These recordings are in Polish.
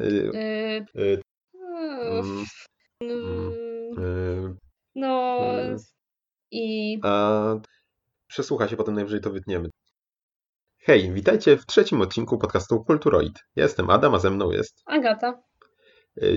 Y, y, y, mm, mm, y, No y, i a przesłucha się, potem najwyżej to wytniemy. Hej, witajcie w trzecim odcinku podcastu Kulturoid. Ja jestem Adam, a ze mną jest. Agata.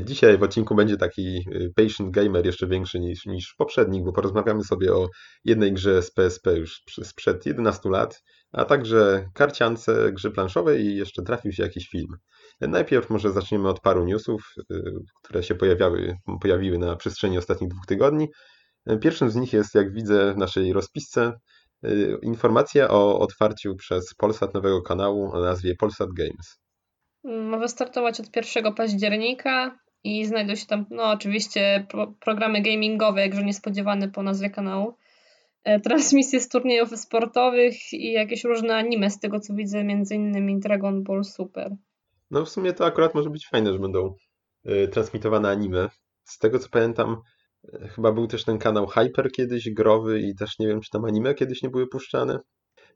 Dzisiaj w odcinku będzie taki y, patient gamer jeszcze większy niż, niż bo porozmawiamy sobie o jednej grze z PSP już sprzed 11 lat, a także karciance, grze planszowej i jeszcze trafił się jakiś film. Najpierw może zaczniemy od paru newsów, y, które się pojawiały, pojawiły na przestrzeni ostatnich dwóch tygodni. Pierwszym z nich jest, jak widzę w naszej rozpisce, y, informacja o otwarciu przez Polsat nowego kanału o nazwie Polsat Games. Ma wystartować od 1 października i znajdą się tam, no oczywiście, pro, programy gamingowe, jakże niespodziewane po nazwie kanału. E, Transmisje z turniejów sportowych i jakieś różne anime, z tego co widzę, między innymi Dragon Ball Super. No w sumie to akurat może być fajne, że będą y, transmitowane anime. Z tego co pamiętam, y, chyba był też ten kanał Hyper kiedyś growy i też nie wiem, czy tam anime kiedyś nie były puszczane.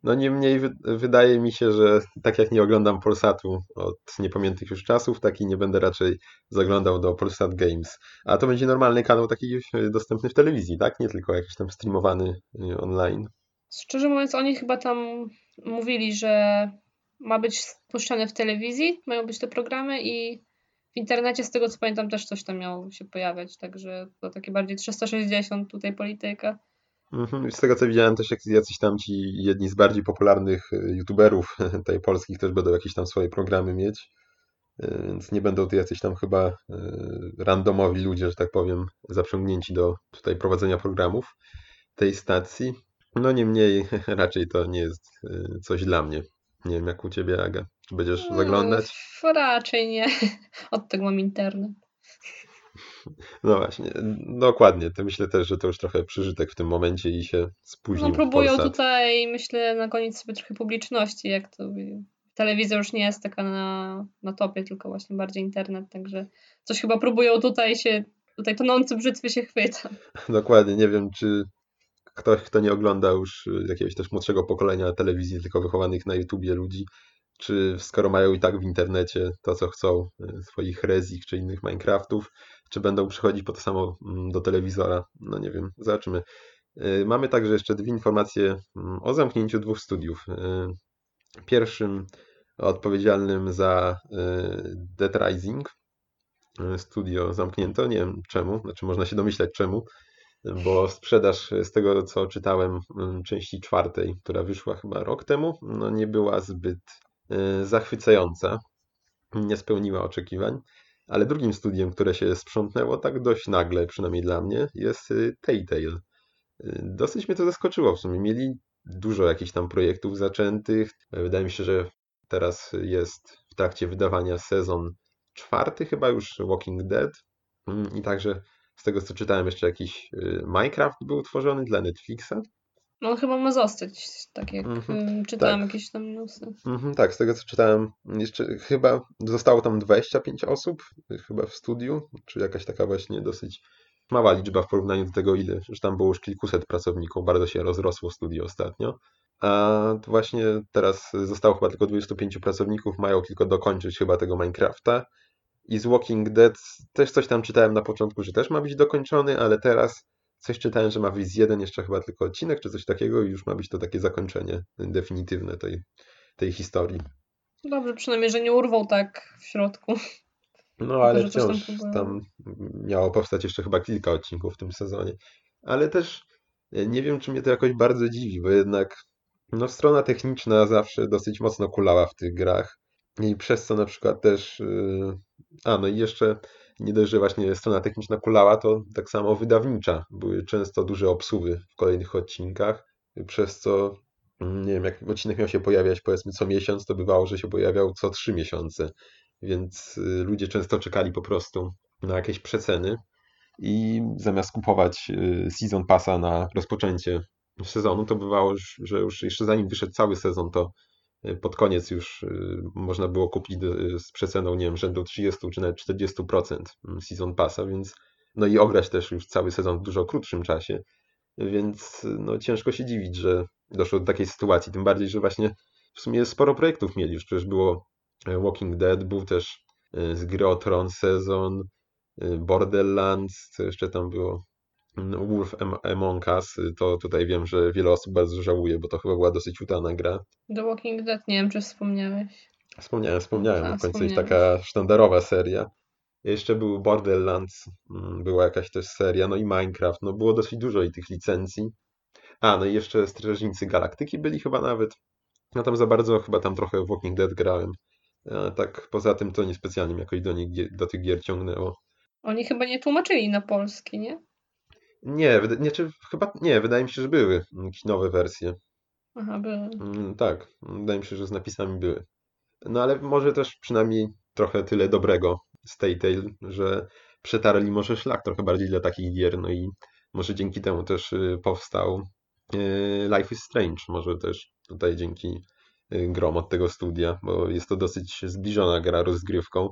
No niemniej wy, wydaje mi się, że tak jak nie oglądam Polsatu od niepamiętnych już czasów, tak i nie będę raczej zaglądał do Polsat Games. A to będzie normalny kanał taki y, dostępny w telewizji, tak? Nie tylko jakiś tam streamowany y, online. Szczerze mówiąc, oni chyba tam mówili, że ma być puszczane w telewizji, mają być te programy i w internecie, z tego co pamiętam, też coś tam miało się pojawiać, także to takie bardziej 360 tutaj polityka. Mhm. Z tego co widziałem też jacyś tam ci jedni z bardziej popularnych y, youtuberów tutaj polskich też będą jakieś tam swoje programy mieć. Y, Więc nie będą to jacyś tam chyba y, randomowi ludzie, że tak powiem, zaprzęgnięci do tutaj prowadzenia programów tej stacji. No niemniej raczej to nie jest coś dla mnie. Nie wiem jak u ciebie, Aga. Czy będziesz zaglądać? No, raczej nie. Od tego mam internet. No właśnie, dokładnie. To myślę też, że to już trochę przyżytek w tym momencie i się spóźnił No próbują tutaj, myślę, nagonić sobie trochę publiczności, jak to telewizja już nie jest taka na, na topie, tylko właśnie bardziej internet, także coś chyba próbują tutaj się, tutaj tonący brzytwy się chwyta. Dokładnie, nie wiem, czy ktoś, kto nie ogląda już jakiegoś też młodszego pokolenia telewizji, tylko wychowanych na YouTubie ludzi, czy skoro mają i tak w internecie to, co chcą, y, swoich Rezik czy innych Minecraftów, czy będą przychodzić po to samo mm, do telewizora? No nie wiem, zobaczymy. Y, Mamy także jeszcze dwie informacje mm, o zamknięciu dwóch studiów. Y, Pierwszym odpowiedzialnym za y, Dead Rising studio zamknięto, nie wiem czemu, znaczy można się domyślać czemu, bo sprzedaż z tego co czytałem mm, części czwartej, która wyszła chyba rok temu, no nie była zbyt zachwycająca, nie spełniła oczekiwań. Ale drugim studiem, które się sprzątnęło tak dość nagle, przynajmniej dla mnie, jest y, Telltale. Y, Dosyć mnie to zaskoczyło w sumie. Mieli dużo jakichś tam projektów zaczętych. Wydaje mi się, że teraz jest w trakcie wydawania sezon czwarty, chyba już Walking Dead. Mm, I także z tego co czytałem, jeszcze jakiś y, Minecraft był tworzony dla Netflixa. No on chyba ma zostać, tak jak Mhm, ym, czytałam tak. jakieś tam newsy. Mhm, tak, z tego co czytałem, jeszcze chyba zostało tam 25 osób, chyba w studiu, czy jakaś taka właśnie dosyć mała liczba w porównaniu do tego, ile, że tam było już kilkuset pracowników, bardzo się rozrosło studio ostatnio. A tu właśnie teraz zostało chyba tylko 25 pracowników, mają tylko dokończyć chyba tego Minecrafta. I z Walking Dead też coś tam czytałem na początku, że też ma być dokończony, ale teraz coś czytałem, że ma wyjść jeden jeszcze chyba tylko odcinek, czy coś takiego i już ma być to takie zakończenie definitywne tej, tej historii. Dobrze, przynajmniej, że nie urwał tak w środku. No ale tam wciąż próbują. tam miało powstać jeszcze chyba kilka odcinków w tym sezonie. Ale też e, nie wiem, czy mnie to jakoś bardzo dziwi, bo jednak no, strona techniczna zawsze dosyć mocno kulała w tych grach. I przez co na przykład też. yy, A, no i jeszcze nie dość, że właśnie strona techniczna kulała, to tak samo wydawnicza. Były często duże obsuwy w kolejnych odcinkach, przez co mm, nie wiem, jak odcinek miał się pojawiać powiedzmy co miesiąc, to bywało, że się pojawiał co trzy miesiące. Więc y, ludzie często czekali po prostu na jakieś przeceny i zamiast kupować y, Season Passa na rozpoczęcie sezonu, to bywało, że już jeszcze zanim wyszedł cały sezon, to pod koniec już y, można było kupić y, z przeceną, nie wiem, rzędu 30 czy nawet 40% Season Passa, więc no i ograć też już cały sezon w dużo krótszym czasie, więc no ciężko się dziwić, że doszło do takiej sytuacji, tym bardziej, że właśnie w sumie sporo projektów mieli, już przecież było e, Walking Dead, był też z gry o Tron sezon, Borderlands, co jeszcze tam było? Wolf Among Us, to tutaj wiem, że wiele osób bardzo żałuje, bo to chyba była dosyć udana gra. The Walking Dead, nie wiem, czy wspomniałeś. Wspomniałem, wspomniałem, A, w końcu jest taka sztandarowa seria. Jeszcze był Borderlands, mm, była jakaś też seria, no i Minecraft, no było dosyć dużo i tych licencji. A, no i jeszcze Strażnicy Galaktyki byli chyba nawet. No tam za bardzo chyba tam trochę w Walking Dead grałem. A tak poza tym to niespecjalnie jakoś do, nich, do tych gier ciągnęło. Oni chyba nie tłumaczyli na polski, nie? Nie, nie czy, chyba nie, wydaje mi się, że były jakieś nowe wersje. Aha, były. Mm, tak, wydaje mi się, że z napisami były. No ale może też przynajmniej trochę tyle dobrego z Telltale, że przetarli może szlak trochę bardziej dla takich gier, no i może dzięki temu też y, powstał y, Life is Strange, może też tutaj dzięki y, grom od tego studia, bo jest to dosyć zbliżona gra rozgrywką,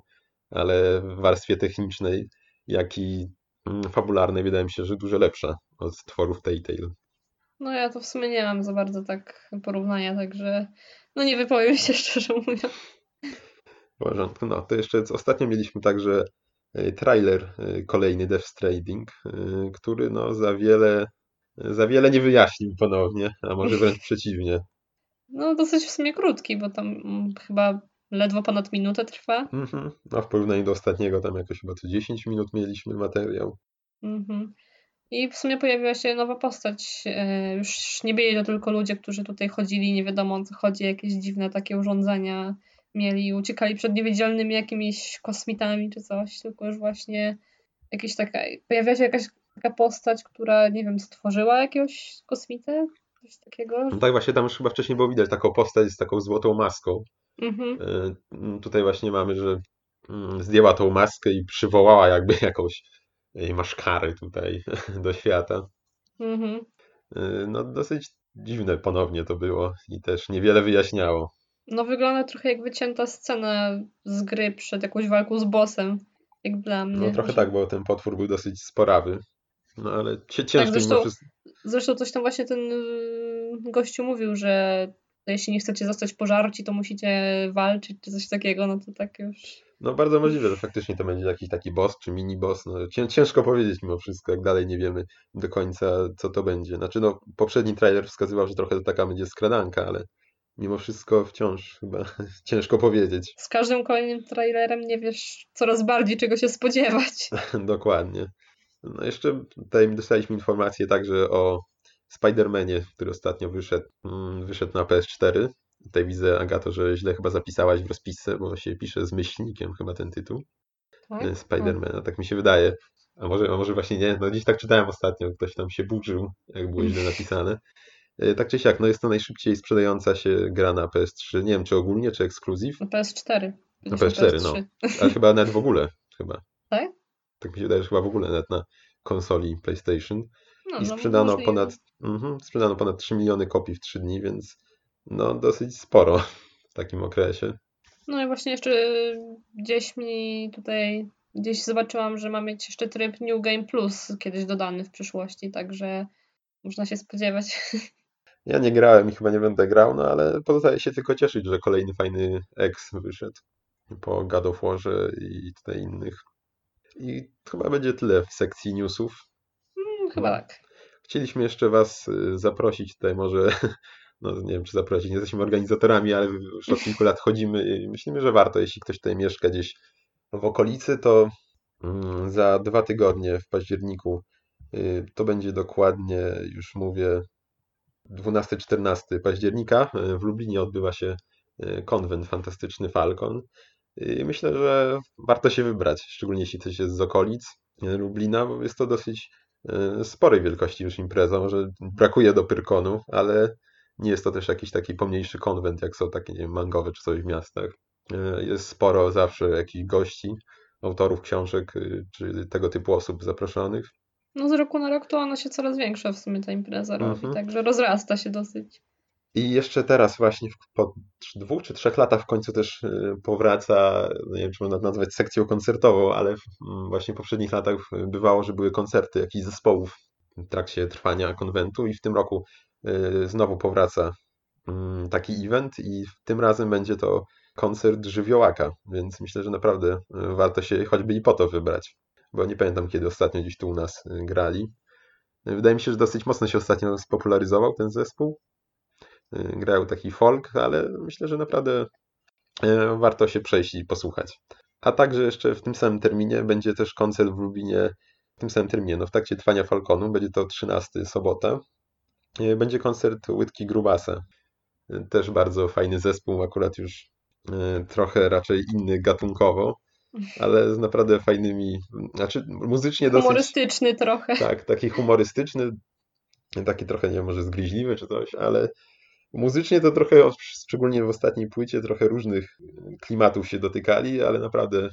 ale w warstwie technicznej, jak i mm, fabularnej wydaje mi się, że dużo lepsza od tworów Telltale. No ja to w sumie nie mam za bardzo tak porównania, także no nie wypowiem się szczerze mówiąc. W porządku. No to jeszcze ostatnio mieliśmy także e, trailer e, kolejny Death Stranding, e, który no za wiele, za wiele nie wyjaśnił ponownie, a może wręcz przeciwnie. No dosyć w sumie krótki, bo tam mm, chyba ledwo ponad minutę trwa. Mhm. No w porównaniu do ostatniego tam jakoś chyba co 10 minut mieliśmy materiał. Mhm. I w sumie pojawiła się nowa postać. Już nie byli to tylko ludzie, którzy tutaj chodzili, nie wiadomo o co chodzi, jakieś dziwne takie urządzenia mieli, uciekali przed niewidzialnymi jakimiś kosmitami czy coś, tylko już właśnie jakieś taka, pojawia się jakaś taka postać, która, nie wiem, stworzyła jakiegoś kosmitę, coś takiego. No tak, właśnie tam już chyba wcześniej było widać taką postać z taką złotą maską. Mhm. E, tutaj właśnie mamy, że mm, zdjęła tą maskę i przywołała jakby jakąś maszkarę tutaj do świata. Mhm. E, no dosyć dziwne ponownie to było i też niewiele wyjaśniało. No wygląda trochę jak wycięta scena z gry przed jakąś walką z bossem. Jak dla mnie. No trochę tak, bo ten potwór był dosyć sporawy. No ale ciężko tak, zresztą, wszystko... zresztą coś tam właśnie ten y, gościu mówił, że jeśli nie chcecie zostać pożarci, to musicie walczyć, czy coś takiego, no to tak już... No bardzo możliwe, że faktycznie to będzie jakiś taki boss, czy mini boss, no ciężko powiedzieć mimo wszystko, jak dalej nie wiemy do końca, co to będzie. Znaczy no, poprzedni trailer wskazywał, że trochę to taka będzie skradanka, ale mimo wszystko wciąż chyba ciężko powiedzieć. Z każdym kolejnym trailerem nie wiesz coraz bardziej czego się spodziewać. Dokładnie. No jeszcze tutaj dostaliśmy informację także o Spider-Manie, który ostatnio wyszedł, mm, wyszedł na PS4. Tutaj widzę, Agato, że źle chyba zapisałaś w rozpisce, bo się pisze z myślnikiem chyba ten tytuł. Tak? E, Spider-Man, tak mi się wydaje. A może, a może właśnie nie? No dziś tak czytałem ostatnio, ktoś tam się burzył, jak było źle napisane. E, tak czy siak, no jest to najszybciej sprzedająca się gra na PS3. Nie wiem, czy ogólnie, czy ekskluzyw. Na PS4. Na PS4, no. Ale chyba nawet w ogóle, chyba. Tak? Tak mi się wydaje, że chyba w ogóle nawet na konsoli PlayStation. No, I no, sprzedano, no, ponad, mm, sprzedano ponad 3 miliony kopii w 3 dni, więc no dosyć sporo w takim okresie. No i właśnie jeszcze gdzieś mi tutaj, gdzieś zobaczyłam, że ma mieć jeszcze tryb New Game Plus kiedyś dodany w przyszłości, także można się spodziewać. Ja nie grałem i chyba nie będę grał, no ale pozostaje się tylko cieszyć, że kolejny fajny X wyszedł po God of Warze i tutaj innych. I chyba będzie tyle w sekcji newsów. Chyba tak. Chcieliśmy jeszcze Was y, zaprosić tutaj może, no nie wiem czy zaprosić, nie jesteśmy organizatorami, ale już od kilku lat chodzimy i myślimy, że warto, jeśli ktoś tutaj mieszka gdzieś w okolicy, to mm, za dwa tygodnie w październiku y, to będzie dokładnie, już mówię, 12-14 października w Lublinie odbywa się konwent Fantastyczny Falcon. I myślę, że warto się wybrać, szczególnie jeśli ktoś jest z okolic Lublina, bo jest to dosyć sporej wielkości już impreza. Może brakuje do Pyrkonu, ale nie jest to też jakiś taki pomniejszy konwent, jak są takie nie wiem, mangowe czy coś w miastach. Jest sporo zawsze jakichś gości, autorów książek czy tego typu osób zaproszonych. No z roku na rok to ona się coraz większa w sumie ta impreza robi, mhm. także rozrasta się dosyć. I jeszcze teraz właśnie po dwóch czy trzech latach w końcu też y, powraca, no nie wiem czy można nazwać sekcją koncertową, ale mm, właśnie w poprzednich latach bywało, że były koncerty jakichś zespołów w trakcie trwania konwentu i w tym roku y, znowu powraca mm, taki event i tym razem będzie to koncert żywiołaka, więc myślę, że naprawdę warto się choćby i po to wybrać, bo nie pamiętam kiedy ostatnio gdzieś tu u nas grali. Wydaje mi się, że dosyć mocno się ostatnio spopularyzował ten zespół. Grają taki folk, ale myślę, że naprawdę warto się przejść i posłuchać. A także jeszcze w tym samym terminie będzie też koncert w Lubinie, w tym samym terminie, no w trakcie trwania Falconu, będzie to 13 sobota. E, będzie koncert Łydki Grubasa. E, też bardzo fajny zespół, akurat już e, trochę raczej inny gatunkowo, ale z naprawdę fajnymi, znaczy muzycznie dosyć... Humorystyczny trochę. Tak, taki humorystyczny, taki trochę, nie wiem, może zgryźliwy czy coś, ale Muzycznie to trochę, szczególnie w ostatniej płycie, trochę różnych klimatów się dotykali, ale naprawdę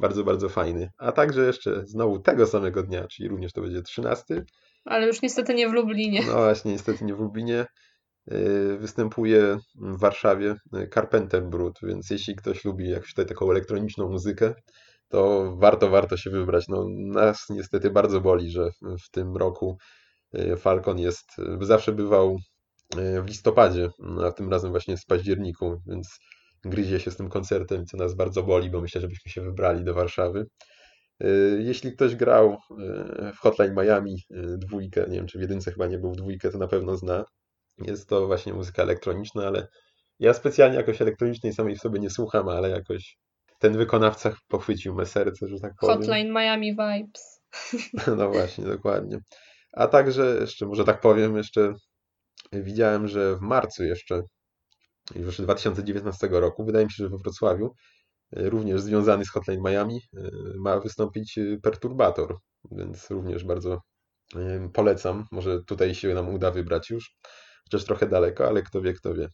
bardzo, bardzo fajny. A także jeszcze znowu tego samego dnia, czyli również to będzie 13. Ale już niestety nie w Lublinie. No właśnie, niestety nie w Lublinie. Y, występuje w Warszawie Carpenter Brut, więc jeśli ktoś lubi jakąś tutaj taką elektroniczną muzykę, to warto, warto się wybrać. No, nas niestety bardzo boli, że w tym roku Falcon jest, zawsze bywał E, w listopadzie, a tym razem właśnie z październiku, więc gryzie się z tym koncertem, co nas bardzo boli, bo myślę, żebyśmy się wybrali do Warszawy. E, jeśli ktoś grał e, w Hotline Miami dwójkę, nie wiem czy w jedynce chyba nie był w dwójkę, to na pewno zna. Jest to właśnie muzyka elektroniczna, ale ja specjalnie jakoś elektronicznej samej w sobie nie słucham, ale jakoś ten wykonawca pochwycił me serce, że tak powiem. Hotline Miami Vibes. No właśnie, dokładnie. A także jeszcze, może tak powiem, jeszcze widziałem, że w marcu jeszcze, już 2019 roku, wydaje mi się, że we Wrocławiu, e, również związany z Hotline Miami, e, ma wystąpić e, Perturbator, więc również bardzo polecam. Może tutaj się nam uda wybrać już, chociaż trochę daleko, ale kto wie, kto wie.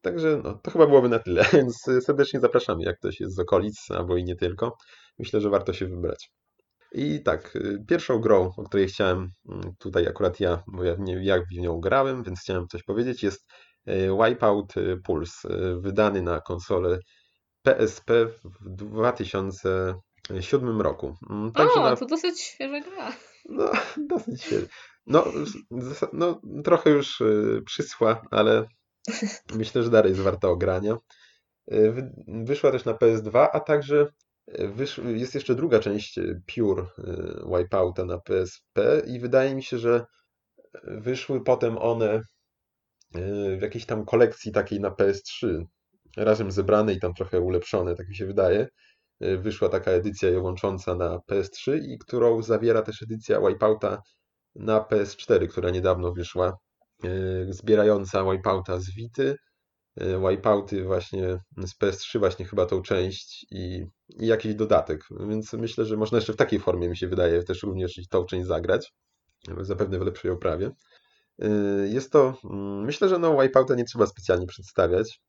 Także no, to chyba byłoby na tyle, więc serdecznie zapraszamy, jak ktoś jest z okolic, albo i nie tylko. Myślę, że warto się wybrać. I tak, y, pierwszą grą, o której chciałem mm, tutaj akurat ja, bo ja nie jak w nią grałem, więc chciałem coś powiedzieć, jest y, Wipeout y, Pulse, wydany na konsolę PSP w 2007 roku. Mm, także o, na... to dosyć świeża gra. No, dosyć świeża. No, no, trochę już przyschła, ale myślę, że dalej jest warta ogrania. Wyszła też na PS2, a także. Jest jeszcze druga część e, Pure e, Wipeouta na PSP i wydaje mi się, że wyszły potem one e, w jakiejś tam kolekcji takiej na PS3, razem zebrane i tam trochę ulepszone, tak mi się wydaje. Wyszła taka edycja łącząca na PS3 i którą zawiera też edycja Wipeouta na PS4, która niedawno wyszła, zbierająca Wipeouta z Vity, E, wipeouty właśnie z PS3 właśnie chyba tą część i, i jakiś dodatek, więc myślę, że można jeszcze w takiej formie mi się wydaje też również tą część zagrać, zapewne w lepszej oprawie. E, jest to, mm, myślę, że no Wipeouta nie trzeba specjalnie przedstawiać,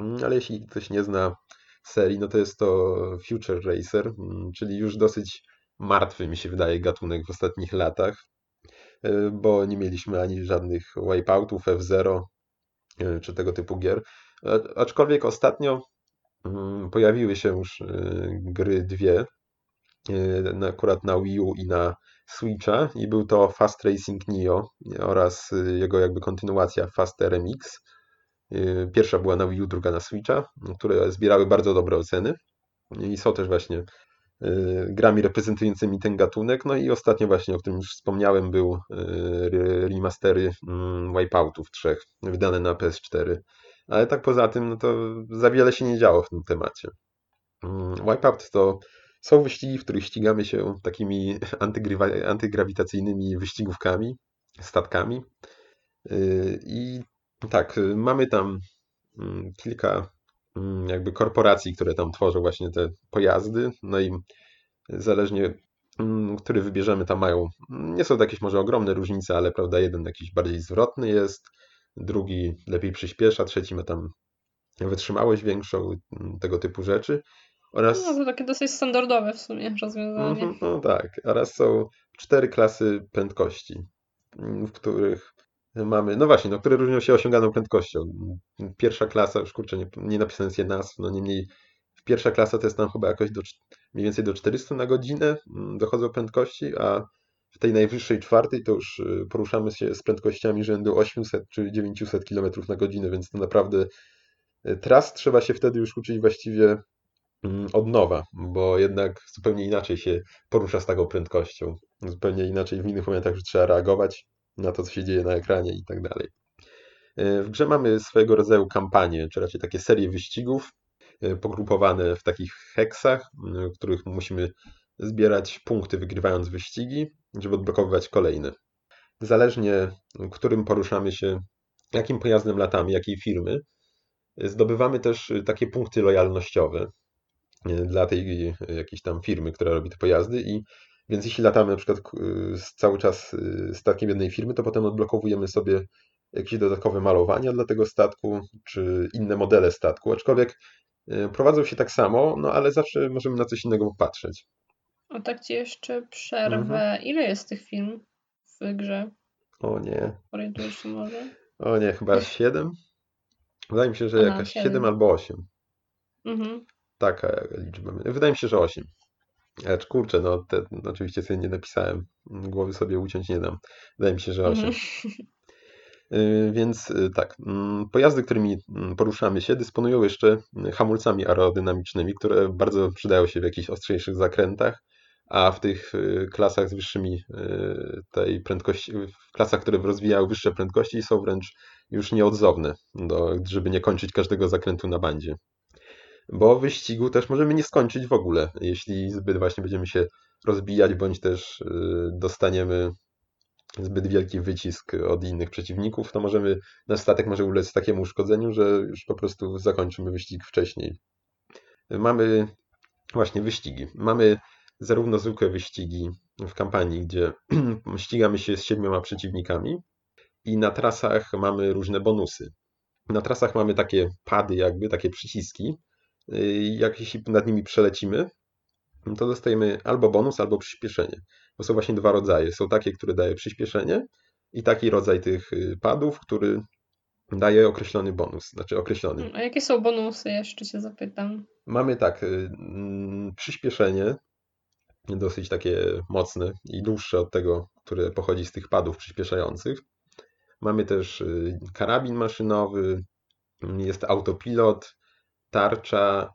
mm, ale jeśli ktoś nie zna serii, no to jest to Future Racer, mm, czyli już dosyć martwy mi się wydaje gatunek w ostatnich latach, e, bo nie mieliśmy ani żadnych Wipeoutów, F-Zero, E, czy tego typu gier. Aczkolwiek ostatnio mm, pojawiły się już e, gry dwie, e, akurat na Wii U i na Switcha i był to Fast Racing Neo oraz jego jakby kontynuacja Fast RMX. Pierwsza była na Wii U, druga na Switcha, które zbierały bardzo dobre oceny i są też właśnie grami reprezentującymi ten gatunek. No i ostatnio właśnie, o którym już wspomniałem, był remastery mm, Wipeoutów trzech, wydane na PS4. Ale tak poza tym, no to za wiele się nie działo w tym temacie. Mm, Wipeout to są wyścigi, w których ścigamy się takimi antygrawitacyjnymi wyścigówkami, statkami. Y, I tak, mamy tam mm, kilka jakby korporacji, które tam tworzą właśnie te pojazdy, no i zależnie mm, który wybierzemy, tam mają, nie są to jakieś może ogromne różnice, ale prawda, jeden jakiś bardziej zwrotny jest, drugi lepiej przyspiesza, trzeci ma tam wytrzymałość większą, mm, tego typu rzeczy. Oraz... No to takie dosyć standardowe w sumie rozwiązanie. Mhm, no tak, oraz są cztery klasy prędkości, w których mamy, no właśnie, no, które różnią się osiąganą prędkością. Pierwsza klasa, już kurczę, nie, nie napisane jest no niemniej pierwsza klasa to jest tam chyba jakoś do, mniej więcej do 400 na godzinę mm, dochodzą prędkości, a w tej najwyższej czwartej to już y, poruszamy się z prędkościami rzędu 800 czy 900 km na godzinę, więc to naprawdę Tras trzeba się wtedy już uczyć właściwie mm, od nowa, bo jednak zupełnie inaczej się porusza z taką prędkością. Zupełnie inaczej w innych momentach już trzeba reagować na to, co się dzieje na ekranie i tak dalej. W grze mamy swojego rodzaju kampanię, czy raczej takie serie wyścigów, pogrupowane w takich heksach, w których musimy zbierać punkty wygrywając wyścigi, żeby odblokowywać kolejne. Zależnie, którym poruszamy się, jakim pojazdem latamy, jakiej firmy, zdobywamy też takie punkty lojalnościowe dla tej jakiejś tam firmy, która robi te pojazdy i więc jeśli latamy na przykład cały czas statkiem jednej firmy, to potem odblokowujemy sobie jakieś dodatkowe malowania dla tego statku, czy inne modele statku, aczkolwiek prowadzą się tak samo, no ale zawsze możemy na coś innego popatrzeć. O tak ci jeszcze przerwę. Mhm. Ile jest tych film w grze? O nie. Orientujesz się może? O nie, chyba 7? Wydaje mi się, że Aha, jakaś 7. 7 albo 8. Mhm. Taka liczba. Wydaje mi się, że 8. Lecz kurczę, no, te, oczywiście sobie nie napisałem. Głowy sobie uciąć nie dam. Wydaje mi się, że 8. Mhm. Y, więc y, tak, mm, pojazdy, którymi mm, poruszamy się, dysponują jeszcze hamulcami aerodynamicznymi, które bardzo przydają się w jakichś ostrzejszych zakrętach a w tych y, klasach z wyższymi tej prędkości, w klasach, które rozwijają wyższe prędkości są wręcz już nieodzowne, do, żeby nie kończyć każdego zakrętu na bandzie. Bo wyścigu też możemy nie skończyć w ogóle, jeśli zbyt właśnie będziemy się rozbijać, bądź też y, dostaniemy zbyt wielki wycisk od innych przeciwników, to możemy, nasz statek może ulec takiemu uszkodzeniu, że już po prostu zakończymy wyścig wcześniej. Mamy właśnie wyścigi. Mamy zarówno zwykłe wyścigi w kampanii, gdzie ścigamy się z siedmioma przeciwnikami, i na trasach mamy różne bonusy. Na trasach mamy takie pady, jakby takie przyciski. Jak jeśli nad nimi przelecimy, to dostajemy albo bonus, albo przyspieszenie. Bo są właśnie dwa rodzaje. Są takie, które daje przyspieszenie i taki rodzaj tych y, padów, który daje określony bonus, znaczy określony. A jakie są bonusy? Jeszcze się zapytam. Mamy tak, y, mm, przyspieszenie dosyć takie mocne i dłuższe od tego, które pochodzi z tych padów przyspieszających. Mamy też y, karabin maszynowy, jest autopilot, tarcza,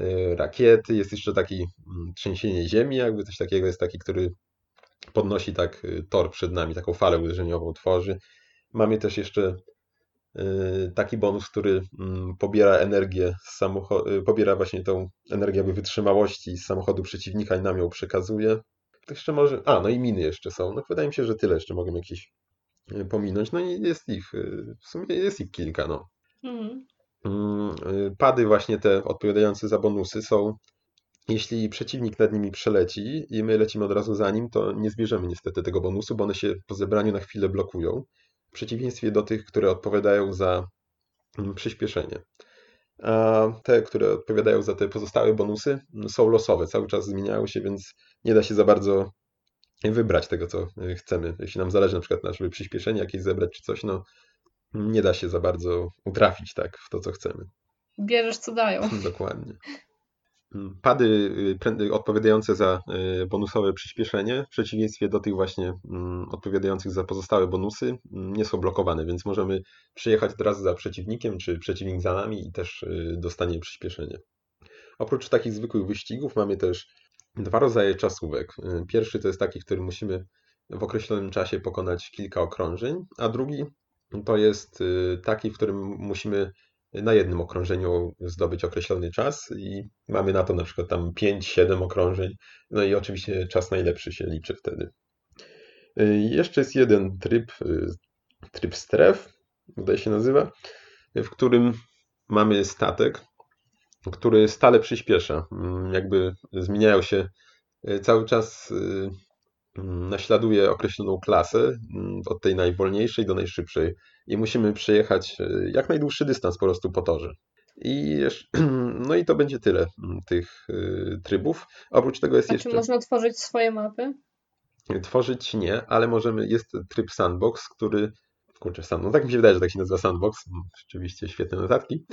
y, rakiety, jest jeszcze taki mm, trzęsienie ziemi, jakby coś takiego jest taki, który podnosi tak y, tor przed nami, taką falę uderzeniową tworzy. Mamy też jeszcze Y, taki bonus, który mm, pobiera energię z samochodu, pobiera właśnie tą energię wytrzymałości z samochodu przeciwnika i nam ją przekazuje. To jeszcze może, a no i miny jeszcze są. No wydaje mi się, że tyle jeszcze mogę jakieś pominąć. No i jest ich, w sumie jest ich kilka, no. Mhm. Mm, pady właśnie te odpowiadające za bonusy są jeśli przeciwnik nad nimi przeleci i my lecimy od razu za nim, to nie zbierzemy niestety tego bonusu, bo one się po zebraniu na chwilę blokują w przeciwieństwie do tych, które odpowiadają za mm, przyspieszenie. A te, które odpowiadają za te pozostałe bonusy, mm, są losowe, cały czas zmieniają się, więc nie da się za bardzo wybrać tego, co y, chcemy. Jeśli nam zależy na przykład na, przyspieszenie jakieś zebrać czy coś, no nie da się za bardzo utrafić tak w to, co chcemy. Bierzesz, co dają. Dokładnie. Pady y, odpowiadające za y, bonusowe przyspieszenie, w przeciwieństwie do tych właśnie mm, odpowiadających za pozostałe bonusy, mm, nie są blokowane, więc możemy przyjechać teraz za przeciwnikiem, czy przeciwnik za nami i też y, dostanie przyspieszenie. Oprócz takich zwykłych wyścigów mamy też dwa rodzaje czasówek. Pierwszy to jest taki, w którym musimy w określonym czasie pokonać kilka okrążeń, a drugi to jest taki, w którym musimy na jednym okrążeniu zdobyć określony czas i mamy na to na przykład tam 5-7 okrążeń. No i oczywiście czas najlepszy się liczy wtedy. Y, jeszcze jest jeden tryb, y, tryb stref, tutaj się nazywa, w którym mamy statek, który stale przyspiesza. Mm, jakby zmieniają się y, cały czas naśladuje określoną klasę, mm, od tej najwolniejszej do najszybszej i musimy przejechać e, jak najdłuższy dystans po prostu po torze. I jeszcze, no i to będzie tyle mm, tych e, trybów. Oprócz tego jest A jeszcze... Czy można tworzyć swoje mapy? Tworzyć nie, ale możemy, jest tryb sandbox, który, kurczę, sam, no tak mi się wydaje, że tak się nazywa sandbox, mm, rzeczywiście świetne notatki,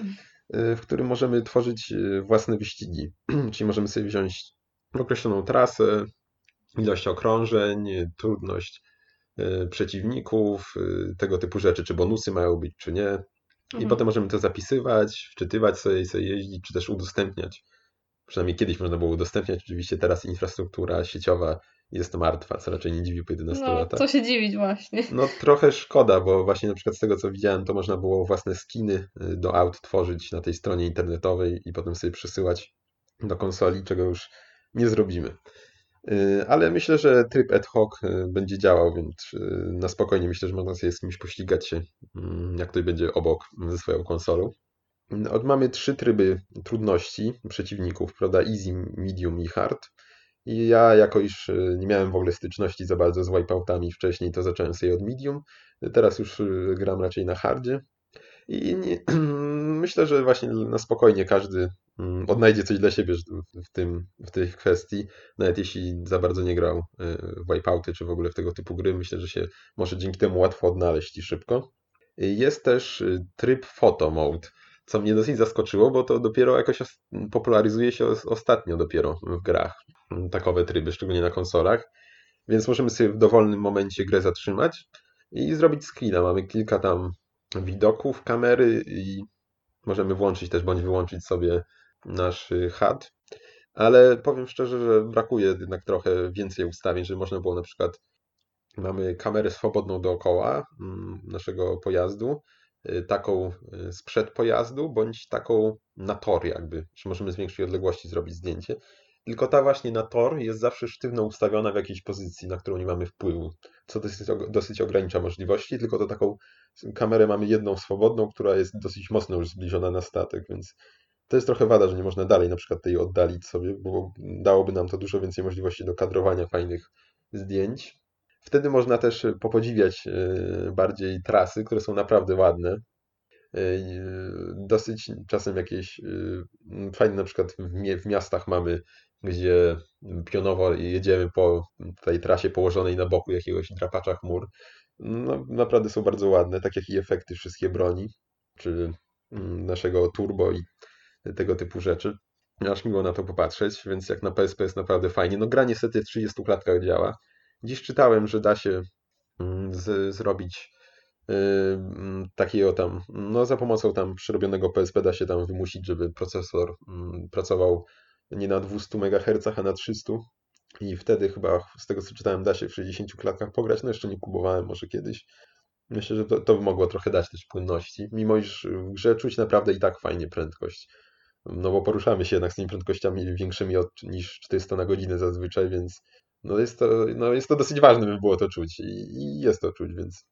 e, w którym możemy tworzyć własne wyścigi, czyli możemy sobie wziąć określoną trasę, ilość okrążeń, trudność e, przeciwników, e, tego typu rzeczy, czy bonusy mają być, czy nie. I Mhm. potem możemy to zapisywać, wczytywać sobie i sobie jeździć, czy też udostępniać. Przynajmniej kiedyś można było udostępniać. Oczywiście teraz infrastruktura sieciowa jest martwa, co raczej nie dziwi po 11 No, latach. co się dziwić właśnie. No trochę szkoda, bo właśnie na przykład z tego co widziałem, to można było własne skiny y, do aut tworzyć na tej stronie internetowej i potem sobie przesyłać do konsoli, czego już nie zrobimy. Y, Ale myślę, że tryb ad hoc y, będzie działał, więc y, na spokojnie myślę, że można sobie z kimś pościgać się, mm, jak ktoś będzie obok ze swoją konsolą. Mamy trzy tryby trudności przeciwników, prawda? Easy, medium i hard. I ja, jako iż nie miałem w ogóle styczności za bardzo z wipeoutami wcześniej, to zacząłem sobie od medium. Teraz już gram raczej na hardzie. I nie, myślę, że właśnie na spokojnie każdy mm, odnajdzie coś dla siebie w- tym, w tej kwestii. Nawet jeśli za bardzo nie grał y, w wipeouty czy w ogóle w tego typu gry, myślę, że się może dzięki temu łatwo odnaleźć i szybko. Y, Jest też y, tryb photo mode, co mnie dosyć zaskoczyło, bo to dopiero jakoś popularyzuje się os- ostatnio dopiero w grach mm, takowe tryby, szczególnie na konsolach. Więc możemy sobie w dowolnym momencie grę zatrzymać i zrobić screena. Mamy kilka tam widoków kamery i możemy włączyć też bądź wyłączyć sobie nasz y, HUD. Ale powiem szczerze, że brakuje jednak trochę więcej ustawień, żeby można było na przykład mamy kamerę swobodną dookoła mm, naszego pojazdu, y, taką y, sprzed pojazdu, bądź taką na tor jakby, że możemy z większej odległości zrobić zdjęcie. Tylko ta właśnie na tor jest zawsze sztywno ustawiona w jakiejś pozycji, na którą nie mamy wpływu, co dosyć, dosyć ogranicza możliwości, tylko to taką kamerę mamy jedną swobodną, która jest dosyć mocno już zbliżona na statek, więc to jest trochę wada, że nie można dalej na przykład tej oddalić sobie, bo dałoby nam to dużo więcej możliwości do kadrowania fajnych zdjęć. Wtedy można też y, popodziwiać y, bardziej trasy, które są naprawdę ładne. Y, Dosyć czasem jakieś fajne, na przykład w miastach mamy, gdzie pionowo jedziemy po tej trasie położonej na boku jakiegoś drapacza chmur. No, naprawdę są bardzo ładne, tak jak i efekty wszystkie broni, czy mm, naszego turbo i tego typu rzeczy. Aż miło na to popatrzeć, więc jak na PSP jest naprawdę fajnie. No gra niestety w 30 klatkach działa. Dziś czytałem, że da się mm, z, zrobić yy, takiego tam, no za pomocą tam przerobionego PSP da się tam wymusić, żeby procesor mm, pracował nie na 200 MHz, a na 300 i wtedy chyba z tego co czytałem da się w 60 klatkach pograć, no jeszcze nie próbowałem, może kiedyś. Myślę, że to, to by mogło trochę dać też płynności, mimo iż w grze czuć naprawdę i tak fajnie prędkość. No bo poruszamy się jednak z tymi prędkościami większymi od, niż 400 na godzinę zazwyczaj, więc no jest to, no jest to dosyć ważne, by było to czuć i, i jest to czuć, więc